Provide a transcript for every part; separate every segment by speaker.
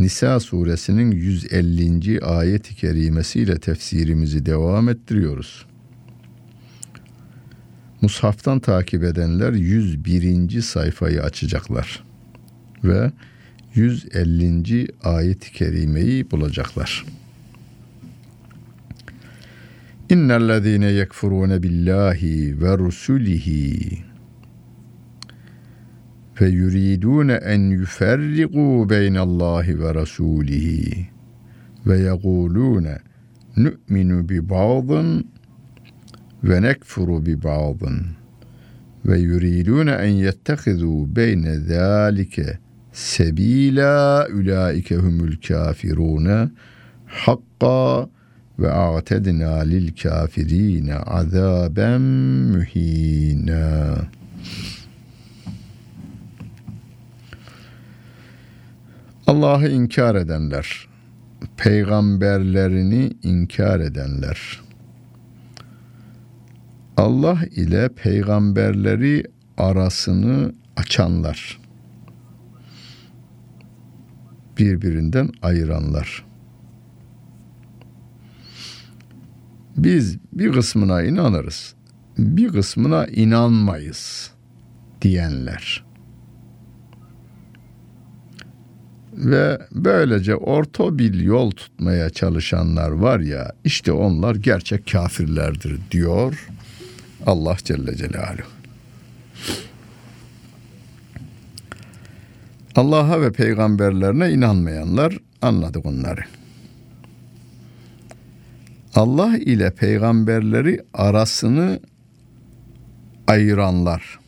Speaker 1: Nisa suresinin 150. ayet-i kerimesiyle tefsirimizi devam ettiriyoruz. Mushaftan takip edenler 101. sayfayı açacaklar ve 150. ayet-i kerimeyi bulacaklar. İnnellezîne yekfurûne billahi ve rusulihi fe yuridune en yuferriqu beynallahi ve rasulihi ve yegulune nu'minu bi ba'dın ve nekfuru bi ba'dın ve yuridune en yettehizu beyne zâlike sebila ulaike humul Allah'ı inkar edenler, peygamberlerini inkar edenler, Allah ile peygamberleri arasını açanlar, birbirinden ayıranlar. Biz bir kısmına inanırız, bir kısmına inanmayız diyenler. Ve böylece orta bir yol tutmaya çalışanlar var ya işte onlar gerçek kafirlerdir diyor Allah Celle Celaluhu. Allah'a ve peygamberlerine inanmayanlar anladık onları. Allah ile peygamberleri arasını ayıranlar.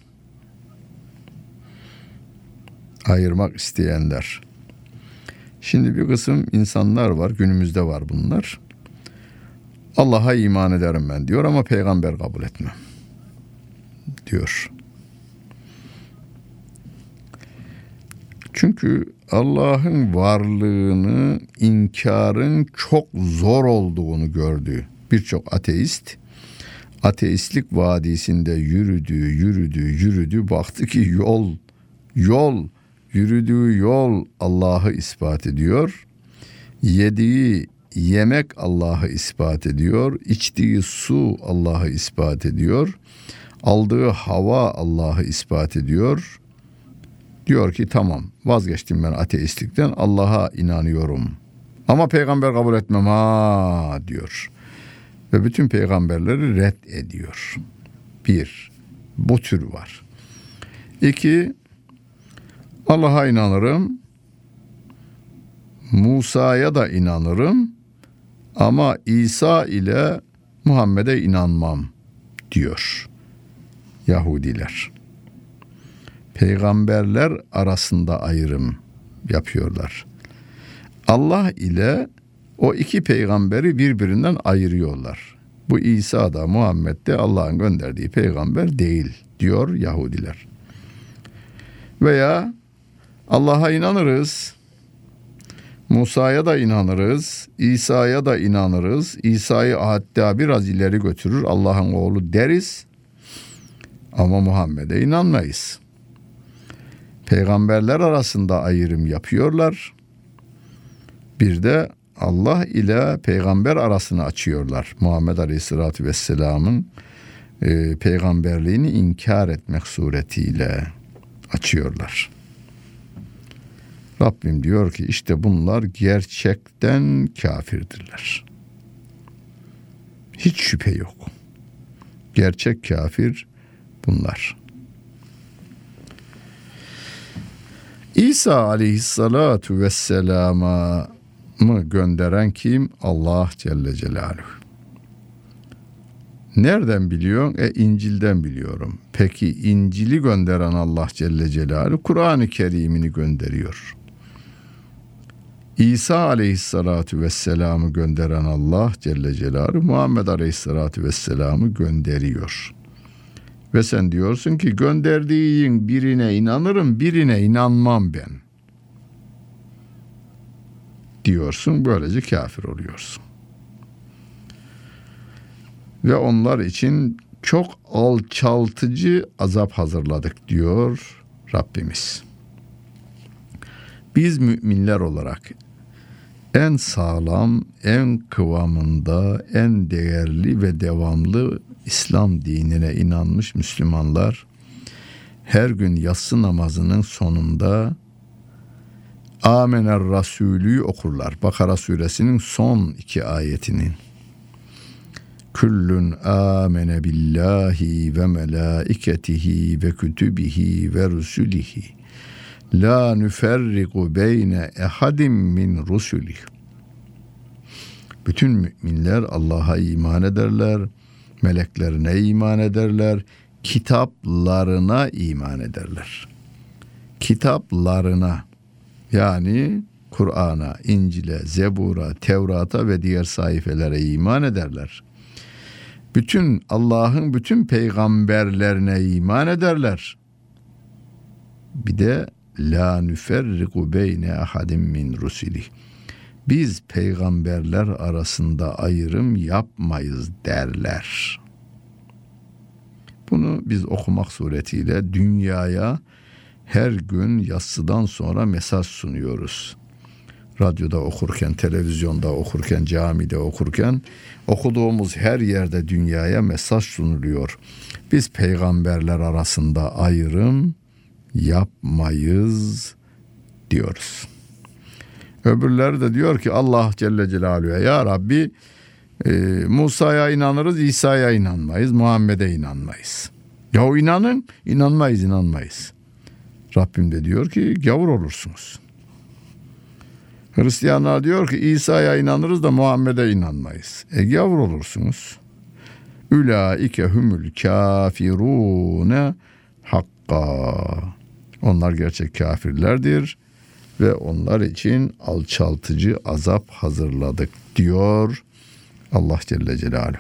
Speaker 1: Ayırmak isteyenler. Şimdi bir kısım insanlar var, günümüzde var bunlar. Allah'a iman ederim ben diyor ama peygamber kabul etmem diyor. Çünkü Allah'ın varlığını inkarın çok zor olduğunu gördü. Birçok ateist ateistlik vadisinde yürüdü, yürüdü, yürüdü. Baktı ki yol, yol Yürüdüğü yol Allah'ı ispat ediyor. Yediği yemek Allah'ı ispat ediyor. İçtiği su Allah'ı ispat ediyor. Aldığı hava Allah'ı ispat ediyor. Diyor ki tamam vazgeçtim ben ateistlikten Allah'a inanıyorum. Ama peygamber kabul etmem ha diyor. Ve bütün peygamberleri red ediyor. Bir, bu tür var. İki, Allah'a inanırım. Musa'ya da inanırım. Ama İsa ile Muhammed'e inanmam diyor Yahudiler. Peygamberler arasında ayrım yapıyorlar. Allah ile o iki peygamberi birbirinden ayırıyorlar. Bu İsa da Muhammed de Allah'ın gönderdiği peygamber değil diyor Yahudiler. Veya Allah'a inanırız. Musa'ya da inanırız. İsa'ya da inanırız. İsa'yı hatta biraz ileri götürür. Allah'ın oğlu deriz. Ama Muhammed'e inanmayız. Peygamberler arasında ayrım yapıyorlar. Bir de Allah ile peygamber arasını açıyorlar. Muhammed Aleyhisselatü Vesselam'ın e, peygamberliğini inkar etmek suretiyle açıyorlar. Rabbim diyor ki işte bunlar gerçekten kafirdirler. Hiç şüphe yok. Gerçek kafir bunlar. İsa aleyhissalatu vesselama mı gönderen kim? Allah Celle Celaluhu. Nereden biliyorsun? E İncil'den biliyorum. Peki İncil'i gönderen Allah Celle Celaluhu Kur'an-ı Kerim'ini gönderiyor. İsa aleyhissalatu vesselam'ı gönderen Allah Celle Celaluhu Muhammed aleyhissalatu vesselam'ı gönderiyor. Ve sen diyorsun ki gönderdiğin birine inanırım birine inanmam ben. Diyorsun böylece kafir oluyorsun. Ve onlar için çok alçaltıcı azap hazırladık diyor Rabbimiz. Biz müminler olarak en sağlam, en kıvamında, en değerli ve devamlı İslam dinine inanmış Müslümanlar her gün yatsı namazının sonunda Amener Rasulü okurlar. Bakara suresinin son iki ayetinin. Küllün amene billahi ve melaiketihi ve kütübihi ve rusulihi. La nüferriku beyne ehadim min rusulih. Bütün müminler Allah'a iman ederler, meleklerine iman ederler, kitaplarına iman ederler. Kitaplarına yani Kur'an'a, İncil'e, Zebur'a, Tevrat'a ve diğer sayfelere iman ederler. Bütün Allah'ın bütün peygamberlerine iman ederler. Bir de la nüferriku beyne ahadim min rusulih. Biz peygamberler arasında ayrım yapmayız derler. Bunu biz okumak suretiyle dünyaya her gün yatsıdan sonra mesaj sunuyoruz. Radyoda okurken, televizyonda okurken, camide okurken okuduğumuz her yerde dünyaya mesaj sunuluyor. Biz peygamberler arasında ayrım yapmayız diyoruz. Öbürleri de diyor ki Allah Celle Celaluhu'ya ya Rabbi e, Musa'ya inanırız, İsa'ya inanmayız, Muhammed'e inanmayız. Ya inanın, inanmayız, inanmayız. Rabbim de diyor ki gavur olursunuz. Hristiyanlar diyor ki İsa'ya inanırız da Muhammed'e inanmayız. E gavur olursunuz. Ülaike humul kafirune hakka. Onlar gerçek kafirlerdir ve onlar için alçaltıcı azap hazırladık diyor Allah Celle Celaluhu.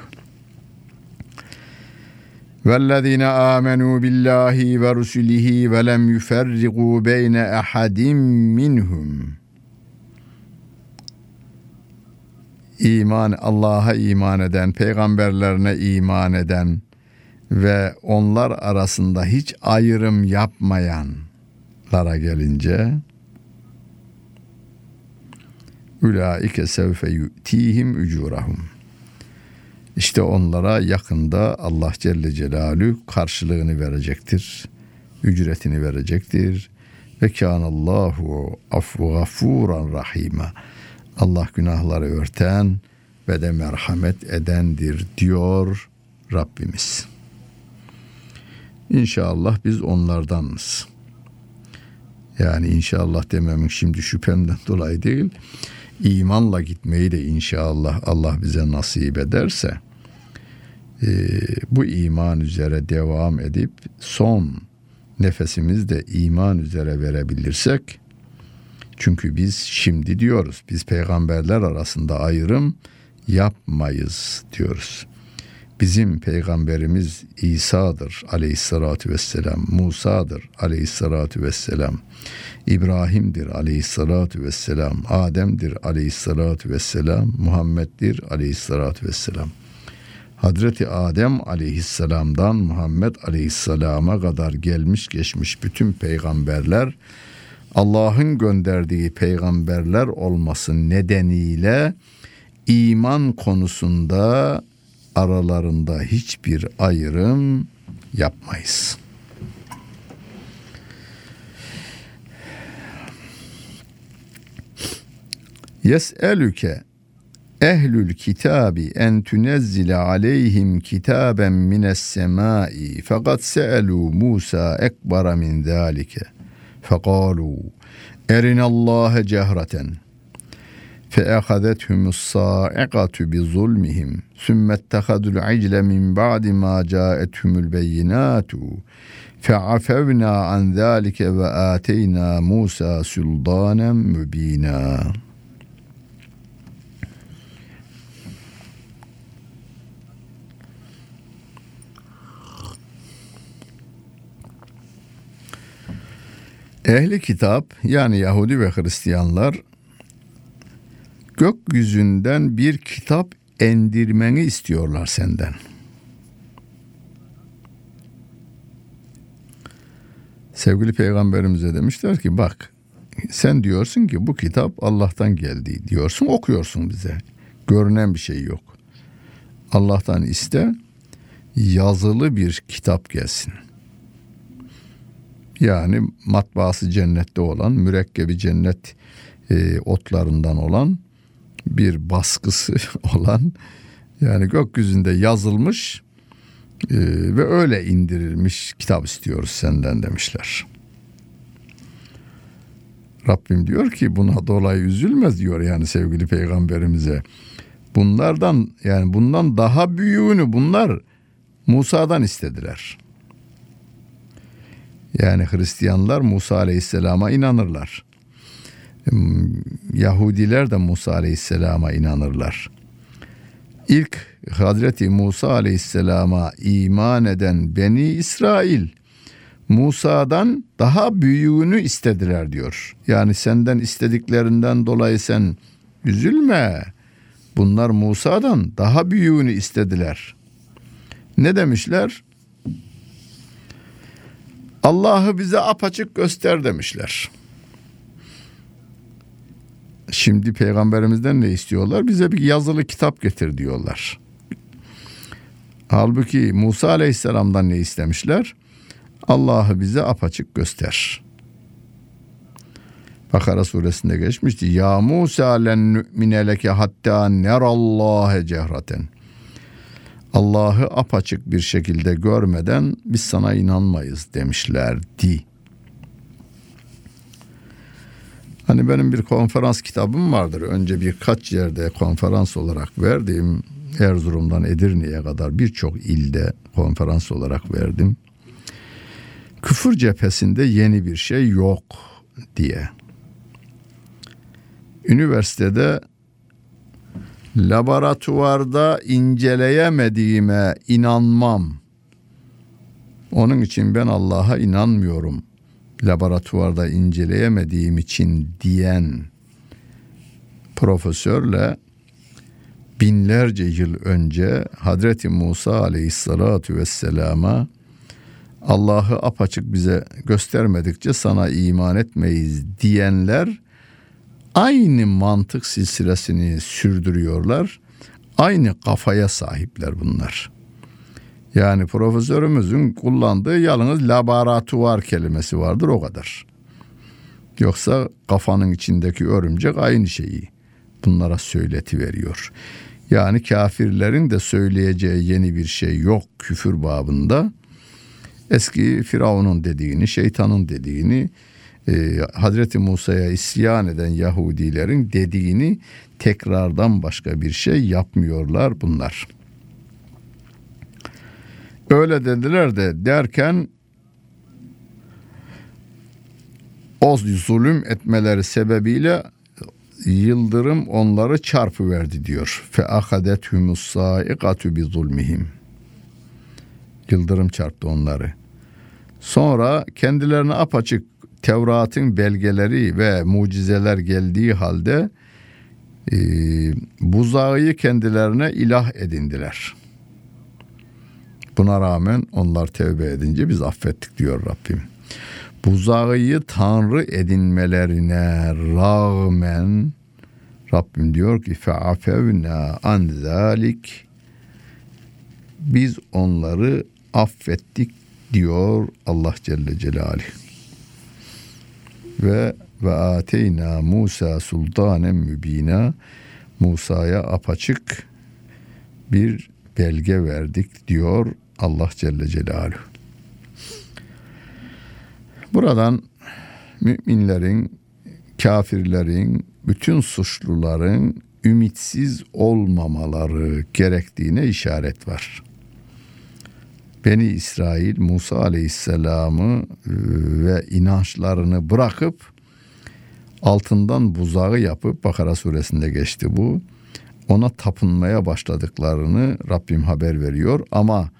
Speaker 1: وَالَّذ۪ينَ آمَنُوا بِاللّٰهِ وَرُسُلِهِ وَلَمْ يُفَرِّقُوا بَيْنَ أَحَدٍ مِّنْهُمْ İman, Allah'a iman eden, peygamberlerine iman eden ve onlar arasında hiç ayrım Yapmayanlara gelince Ulaike sevfe yu'tihim ücurahum. İşte onlara yakında Allah Celle Celaluhu karşılığını verecektir. Ücretini verecektir. Ve kânallahu affu gafuran rahima. Allah günahları örten ve de merhamet edendir diyor Rabbimiz. İnşallah biz onlardanız. Yani inşallah dememin şimdi şüphemden dolayı değil imanla gitmeyi de inşallah Allah bize nasip ederse e, bu iman üzere devam edip son nefesimizde iman üzere verebilirsek çünkü biz şimdi diyoruz biz peygamberler arasında ayrım yapmayız diyoruz. Bizim peygamberimiz İsa'dır aleyhissalatü vesselam, Musa'dır aleyhissalatü vesselam. İbrahim'dir aleyhissalatu vesselam, Adem'dir aleyhissalatu vesselam, Muhammed'dir aleyhissalatu vesselam. Hazreti Adem aleyhisselamdan Muhammed aleyhisselama kadar gelmiş geçmiş bütün peygamberler Allah'ın gönderdiği peygamberler olması nedeniyle iman konusunda aralarında hiçbir ayrım yapmayız. Yes'elüke ehlül kitabi en tunezzile aleyhim kitaben mines semai fakat se'elu Musa ekbara min zalike fekalu erinallâhe cehreten فَاَخَذَتْهُمُ السَّائِقَةُ بِظُلْمِهِمْ ثُمَّ اتَّخَذُوا الْعِجْلَ مِنْ بَعْدِ مَا جَاءَتْهُمُ الْبَيِّنَاتُ فَعَفَوْنَا عَنْ ذَٰلِكَ وَآتَيْنَا مُوسَى سُلْطَانًا مُب۪ينًا Ehli kitap yani Yahudi ve Hristiyanlar gökyüzünden bir kitap endirmeni istiyorlar senden. Sevgili peygamberimize demişler ki bak sen diyorsun ki bu kitap Allah'tan geldi diyorsun okuyorsun bize. Görünen bir şey yok. Allah'tan iste yazılı bir kitap gelsin. Yani matbaası cennette olan, mürekkebi cennet e, otlarından olan bir baskısı olan yani gökyüzünde yazılmış e, ve öyle indirilmiş kitap istiyoruz senden demişler. Rabbim diyor ki buna dolayı üzülmez diyor yani sevgili peygamberimize. Bunlardan yani bundan daha büyüğünü bunlar Musa'dan istediler. Yani Hristiyanlar Musa Aleyhisselam'a inanırlar. Yahudiler de Musa Aleyhisselam'a inanırlar. İlk Hazreti Musa Aleyhisselam'a iman eden Beni İsrail Musa'dan daha büyüğünü istediler diyor. Yani senden istediklerinden dolayı sen üzülme. Bunlar Musa'dan daha büyüğünü istediler. Ne demişler? Allah'ı bize apaçık göster demişler. Şimdi peygamberimizden ne istiyorlar? Bize bir yazılı kitap getir diyorlar. Halbuki Musa aleyhisselamdan ne istemişler? Allah'ı bize apaçık göster. Bakara suresinde geçmişti. Ya Musa len nü'mine leke hatta nerallâhe cehraten. Allah'ı apaçık bir şekilde görmeden biz sana inanmayız demişlerdi. Hani benim bir konferans kitabım vardır. Önce birkaç yerde konferans olarak verdiğim Erzurum'dan Edirne'ye kadar birçok ilde konferans olarak verdim. Küfür cephesinde yeni bir şey yok diye. Üniversitede laboratuvarda inceleyemediğime inanmam. Onun için ben Allah'a inanmıyorum. Laboratuvarda inceleyemediğim için diyen profesörle binlerce yıl önce Hazreti Musa aleyhissalatu vesselama Allah'ı apaçık bize göstermedikçe sana iman etmeyiz diyenler aynı mantık silsilesini sürdürüyorlar. Aynı kafaya sahipler bunlar. Yani profesörümüzün kullandığı yalnız laboratuvar kelimesi vardır o kadar. Yoksa kafanın içindeki örümcek aynı şeyi bunlara söyleti veriyor. Yani kafirlerin de söyleyeceği yeni bir şey yok küfür babında. Eski Firavun'un dediğini, şeytanın dediğini, e, Hazreti Musa'ya isyan eden Yahudilerin dediğini tekrardan başka bir şey yapmıyorlar bunlar. Öyle dediler de derken o zulüm etmeleri sebebiyle yıldırım onları çarpı verdi diyor. Fe ahadet saikatu bi zulmihim. Yıldırım çarptı onları. Sonra kendilerine apaçık Tevrat'ın belgeleri ve mucizeler geldiği halde e, buzağı kendilerine ilah edindiler. Buna rağmen onlar tevbe edince biz affettik diyor Rabbim. Buzağı tanrı edinmelerine rağmen Rabbim diyor ki fe'afevna an zalik. Biz onları affettik diyor Allah Celle Celaluhu. Ve ve ateyna Musa sultanen mübina. Musa'ya apaçık bir belge verdik diyor Allah Celle Celaluhu. Buradan müminlerin, kafirlerin, bütün suçluların ümitsiz olmamaları gerektiğine işaret var. Beni İsrail Musa Aleyhisselam'ı e, ve inançlarını bırakıp altından buzağı yapıp Bakara suresinde geçti bu. Ona tapınmaya başladıklarını Rabbim haber veriyor ama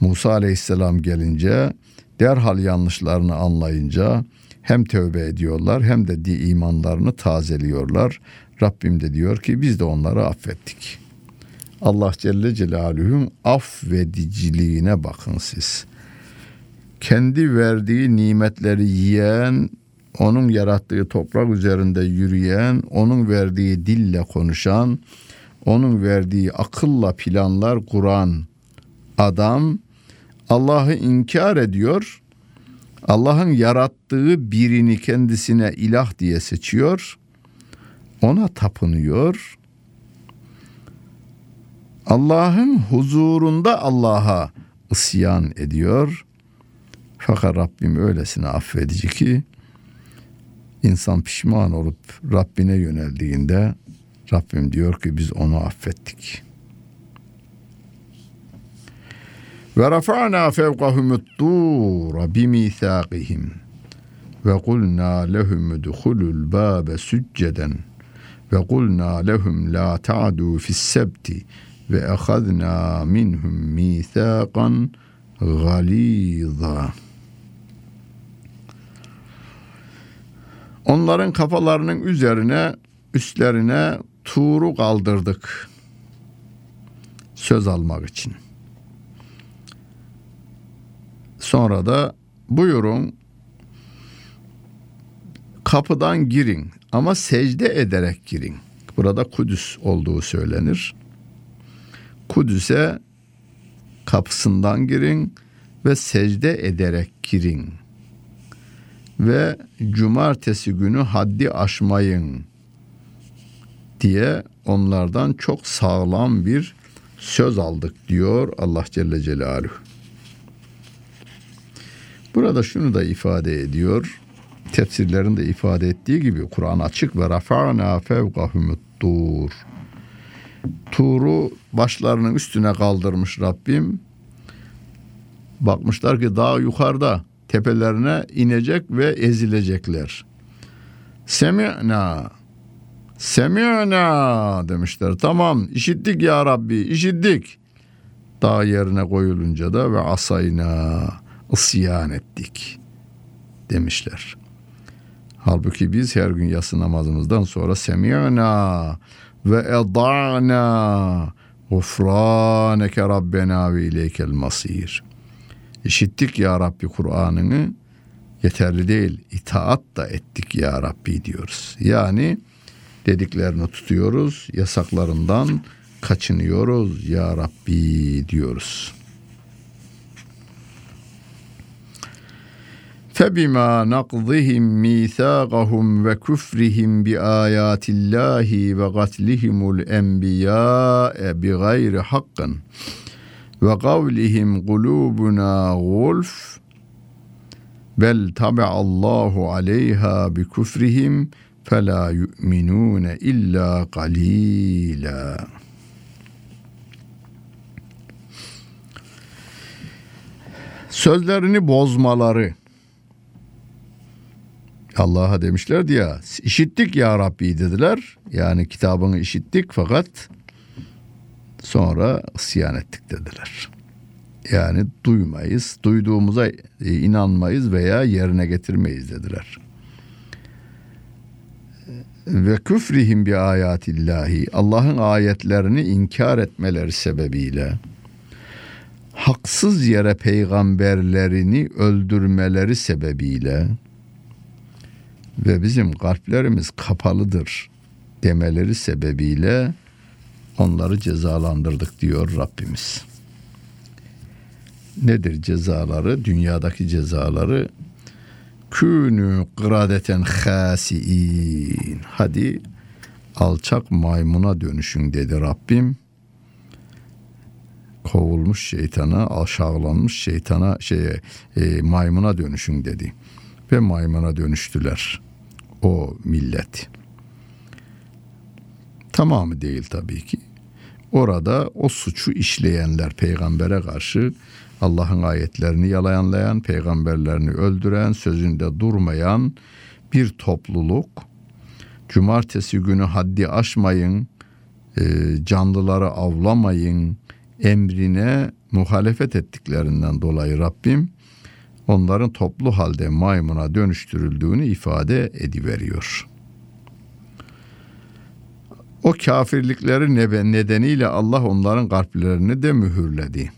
Speaker 1: Musa Aleyhisselam gelince derhal yanlışlarını anlayınca hem tövbe ediyorlar hem de di imanlarını tazeliyorlar. Rabbim de diyor ki biz de onları affettik. Allah Celle Celaluhu'nun affediciliğine bakın siz. Kendi verdiği nimetleri yiyen, onun yarattığı toprak üzerinde yürüyen, onun verdiği dille konuşan, onun verdiği akılla planlar kuran adam Allah'ı inkar ediyor. Allah'ın yarattığı birini kendisine ilah diye seçiyor. Ona tapınıyor. Allah'ın huzurunda Allah'a isyan ediyor. Fakat Rabbim öylesine affedici ki insan pişman olup Rabbine yöneldiğinde Rabbim diyor ki biz onu affettik. Ve rafa'na fevkahumut tur bimithaqihim ve kulna lehum udkhulul babe succeden ve kulna lehum la ta'du fis sebti ve ehadna minhum mithaqan galiza. Onların kafalarının üzerine, üstlerine tuğru kaldırdık. Söz almak için. Sonra da buyurun kapıdan girin ama secde ederek girin. Burada Kudüs olduğu söylenir. Kudüs'e kapısından girin ve secde ederek girin. Ve cumartesi günü haddi aşmayın diye onlardan çok sağlam bir söz aldık diyor Allah Celle Celaluhu. Burada şunu da ifade ediyor. Tefsirlerin de ifade ettiği gibi Kur'an açık ve rafa'na fevkahumut tur. Tur'u başlarının üstüne kaldırmış Rabbim. Bakmışlar ki daha yukarıda tepelerine inecek ve ezilecekler. Semi'na Semi'na demişler. Tamam işittik ya Rabbi işittik. Dağ yerine koyulunca da ve asayna ısyan ettik demişler. Halbuki biz her gün yatsı namazımızdan sonra semi'na ve eda'na gufraneke rabbena ve ileykel masir. İşittik ya Rabbi Kur'an'ını yeterli değil itaat da ettik ya Rabbi diyoruz. Yani dediklerini tutuyoruz, yasaklarından kaçınıyoruz ya Rabbi diyoruz. فبما نقضهم ميثاقهم وكفرهم بآيات الله وقتلهم الأنبياء بغير حق وقولهم قلوبنا غلف بل طبع الله عليها بكفرهم فلا يؤمنون إلا قليلا Sözlerini bozmaları Allah'a demişlerdi ya işittik ya Rabbi dediler. Yani kitabını işittik fakat sonra isyan ettik dediler. Yani duymayız, duyduğumuza e, inanmayız veya yerine getirmeyiz dediler. Ve küfrihim bi ayatillahi Allah'ın ayetlerini inkar etmeleri sebebiyle haksız yere peygamberlerini öldürmeleri sebebiyle ve bizim kalplerimiz kapalıdır demeleri sebebiyle onları cezalandırdık diyor Rabbimiz. Nedir cezaları? Dünyadaki cezaları künü kıradeten hasiin. Hadi alçak maymuna dönüşün dedi Rabbim. Kovulmuş şeytana, aşağılanmış şeytana, şeye, e, maymuna dönüşün dedi. Ve maymuna dönüştüler o millet. Tamamı değil tabii ki. Orada o suçu işleyenler peygambere karşı Allah'ın ayetlerini yalayanlayan, peygamberlerini öldüren, sözünde durmayan bir topluluk. Cumartesi günü haddi aşmayın, e, canlıları avlamayın emrine muhalefet ettiklerinden dolayı Rabbim onların toplu halde maymuna dönüştürüldüğünü ifade ediveriyor. O kafirlikleri nedeniyle Allah onların kalplerini de mühürledi.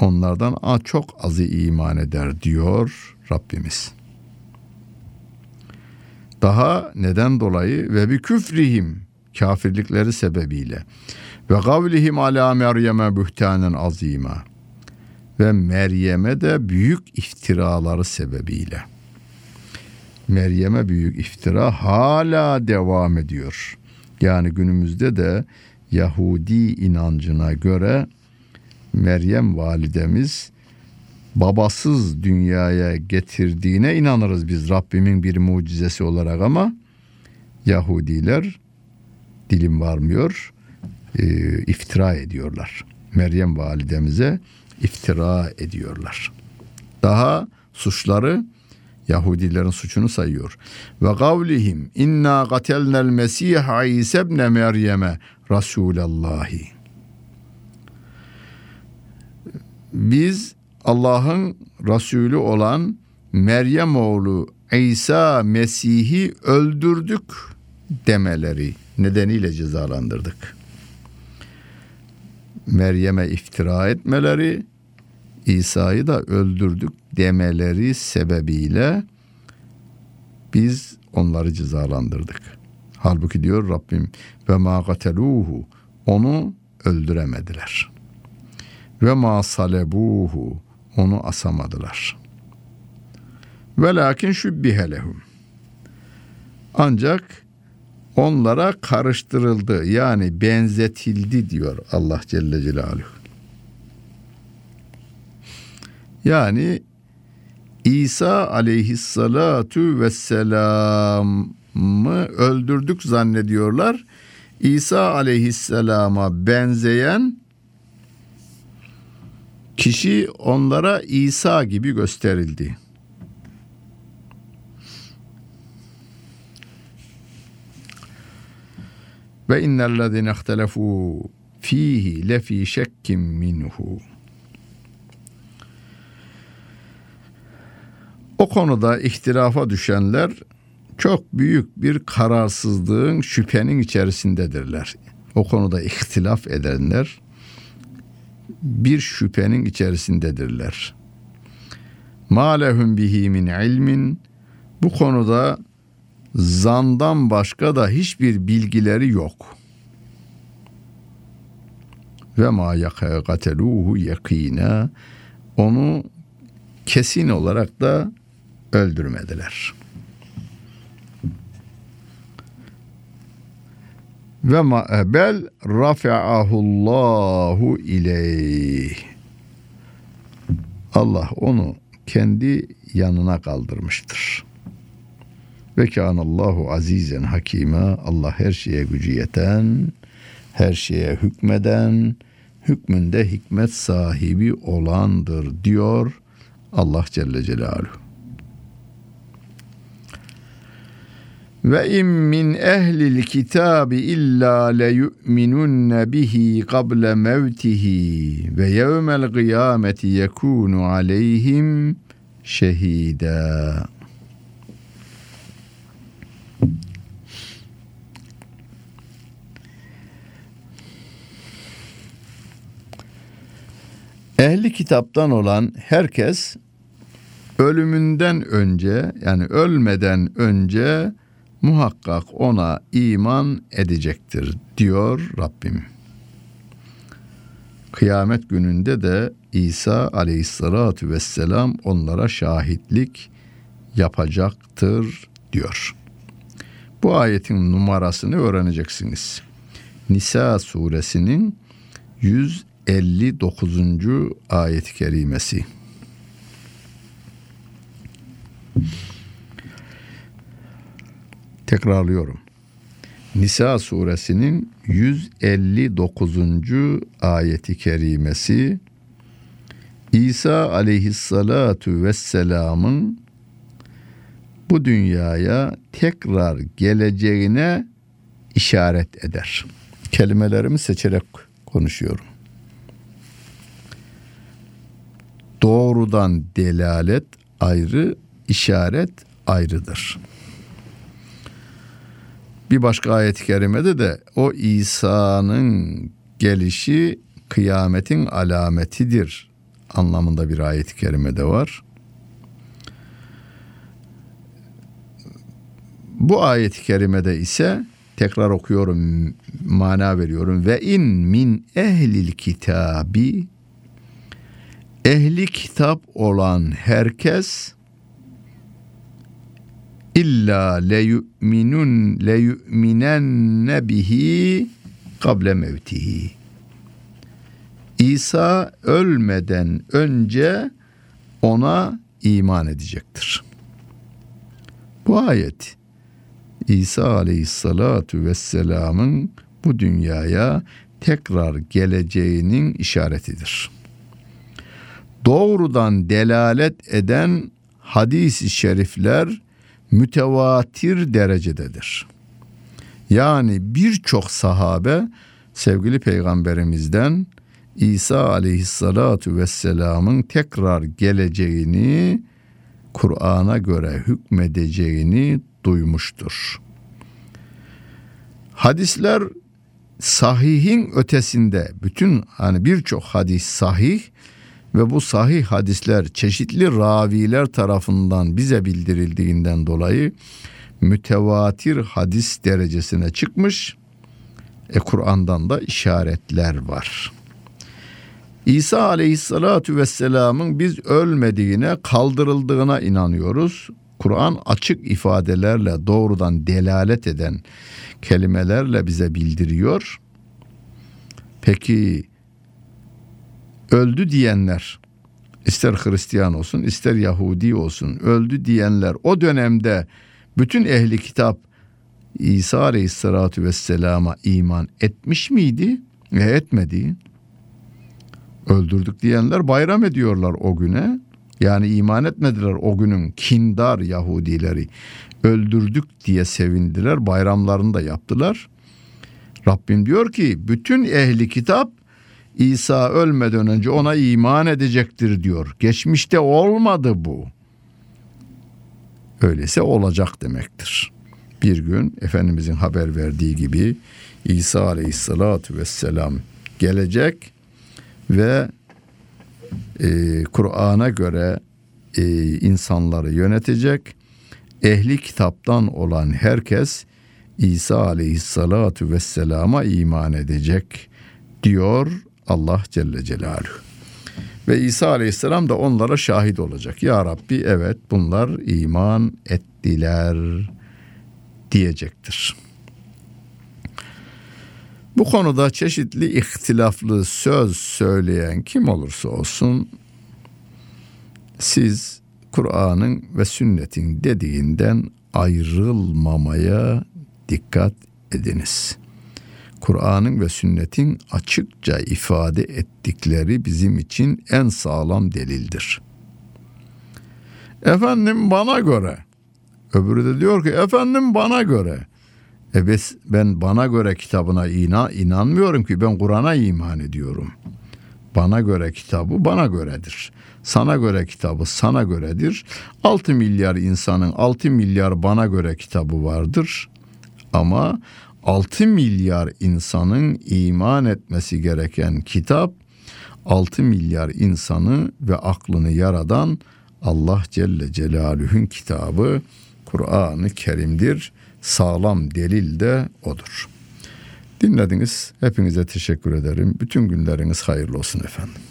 Speaker 1: Onlardan çok azı iman eder diyor Rabbimiz. Daha neden dolayı ve bir küfrihim kafirlikleri sebebiyle ve kavlihim ala Meryem'e bühtanen azima ve Meryem'e de büyük iftiraları sebebiyle. Meryem'e büyük iftira hala devam ediyor. Yani günümüzde de Yahudi inancına göre Meryem validemiz babasız dünyaya getirdiğine inanırız biz Rabbimin bir mucizesi olarak ama Yahudiler dilim varmıyor e, iftira ediyorlar. Meryem validemize iftira ediyorlar. Daha suçları Yahudilerin suçunu sayıyor. Ve kavlihim inna gatelnel mesih İsa ibn Meryem'e Rasulallahi. Biz Allah'ın Resulü olan Meryem oğlu İsa Mesih'i öldürdük demeleri nedeniyle cezalandırdık. Meryem'e iftira etmeleri, İsa'yı da öldürdük demeleri sebebiyle biz onları cezalandırdık. Halbuki diyor Rabbim ve ma gateluhu onu öldüremediler. Ve ma salebuhu onu asamadılar. Ve lakin şübbihe lehum. Ancak onlara karıştırıldı yani benzetildi diyor Allah Celle Celaluhu. Yani İsa aleyhissalatu vesselam'ı öldürdük zannediyorlar. İsa aleyhisselama benzeyen kişi onlara İsa gibi gösterildi. Ve innellezine ihtelefu fihi lefi şekkim minhu. O konuda ihtilafa düşenler çok büyük bir kararsızlığın, şüphenin içerisindedirler. O konuda ihtilaf edenler bir şüphenin içerisindedirler. Ma lehum bihi min ilmin bu konuda zandan başka da hiçbir bilgileri yok. Ve ma yakateluhu yakina onu kesin olarak da öldürmediler. Ve ma bel rafa'ahullahu ileyh. Allah onu kendi yanına kaldırmıştır. Ve kânallahu azizen hakime. Allah her şeye gücü yeten, her şeye hükmeden, hükmünde hikmet sahibi olandır diyor Allah Celle Celaluhu. Ve in min ehlil kitabi illa le yu'minunne bihi qabla mevtihi ve yevmel kıyameti yekunu aleyhim şehida. Ehli kitaptan olan herkes ölümünden önce yani ölmeden önce muhakkak ona iman edecektir diyor Rabbim. Kıyamet gününde de İsa aleyhissalatu vesselam onlara şahitlik yapacaktır diyor. Bu ayetin numarasını öğreneceksiniz. Nisa suresinin 159. ayet-i kerimesi. Tekrarlıyorum. Nisa suresinin 159. ayeti kerimesi İsa aleyhissalatu vesselamın bu dünyaya tekrar geleceğine işaret eder. Kelimelerimi seçerek konuşuyorum. Doğrudan delalet ayrı, işaret ayrıdır. Bir başka ayet-i kerimede de o İsa'nın gelişi kıyametin alametidir anlamında bir ayet-i kerimede var. Bu ayet-i kerimede ise tekrar okuyorum, mana veriyorum. Ve in min ehlil kitabi ehli kitap olan herkes illa leyu'minun leyu'minenne bihi kable mevtihi. İsa ölmeden önce ona iman edecektir. Bu ayet İsa aleyhissalatu vesselamın bu dünyaya tekrar geleceğinin işaretidir. Doğrudan delalet eden hadis-i şerifler mütevatir derecededir. Yani birçok sahabe sevgili peygamberimizden İsa aleyhissalatu vesselamın tekrar geleceğini Kur'an'a göre hükmedeceğini duymuştur. Hadisler sahihin ötesinde bütün hani birçok hadis sahih ve bu sahih hadisler çeşitli raviler tarafından bize bildirildiğinden dolayı mütevatir hadis derecesine çıkmış. E Kur'an'dan da işaretler var. İsa aleyhissalatu vesselamın biz ölmediğine kaldırıldığına inanıyoruz. Kur'an açık ifadelerle doğrudan delalet eden kelimelerle bize bildiriyor. Peki öldü diyenler ister Hristiyan olsun ister Yahudi olsun öldü diyenler o dönemde bütün ehli kitap İsa Aleyhisselatü Vesselam'a iman etmiş miydi? E etmedi. Öldürdük diyenler bayram ediyorlar o güne. Yani iman etmediler o günün kindar Yahudileri. Öldürdük diye sevindiler. Bayramlarını da yaptılar. Rabbim diyor ki bütün ehli kitap İsa ölmeden önce ona iman edecektir diyor. Geçmişte olmadı bu. Öyleyse olacak demektir. Bir gün Efendimizin haber verdiği gibi İsa aleyhissalatu vesselam gelecek ve e, Kur'an'a göre e, insanları yönetecek. Ehli kitaptan olan herkes İsa aleyhissalatu vesselama iman edecek diyor Allah Celle Celaluhu. Ve İsa aleyhisselam da onlara şahit olacak. Ya Rabbi evet bunlar iman ettiler diyecektir. Bu konuda çeşitli ihtilaflı söz söyleyen kim olursa olsun siz Kur'an'ın ve sünnetin dediğinden ayrılmamaya dikkat ediniz. Kur'an'ın ve sünnetin açıkça ifade ettikleri bizim için en sağlam delildir. Efendim bana göre, öbürü de diyor ki efendim bana göre. E ben bana göre kitabına ina, inanmıyorum ki ben Kur'an'a iman ediyorum. Bana göre kitabı bana göredir. Sana göre kitabı sana göredir. 6 milyar insanın 6 milyar bana göre kitabı vardır. Ama 6 milyar insanın iman etmesi gereken kitap 6 milyar insanı ve aklını yaradan Allah Celle Celaluhu'nun kitabı Kur'an-ı Kerim'dir sağlam delil de odur. Dinlediniz. Hepinize teşekkür ederim. Bütün günleriniz hayırlı olsun efendim.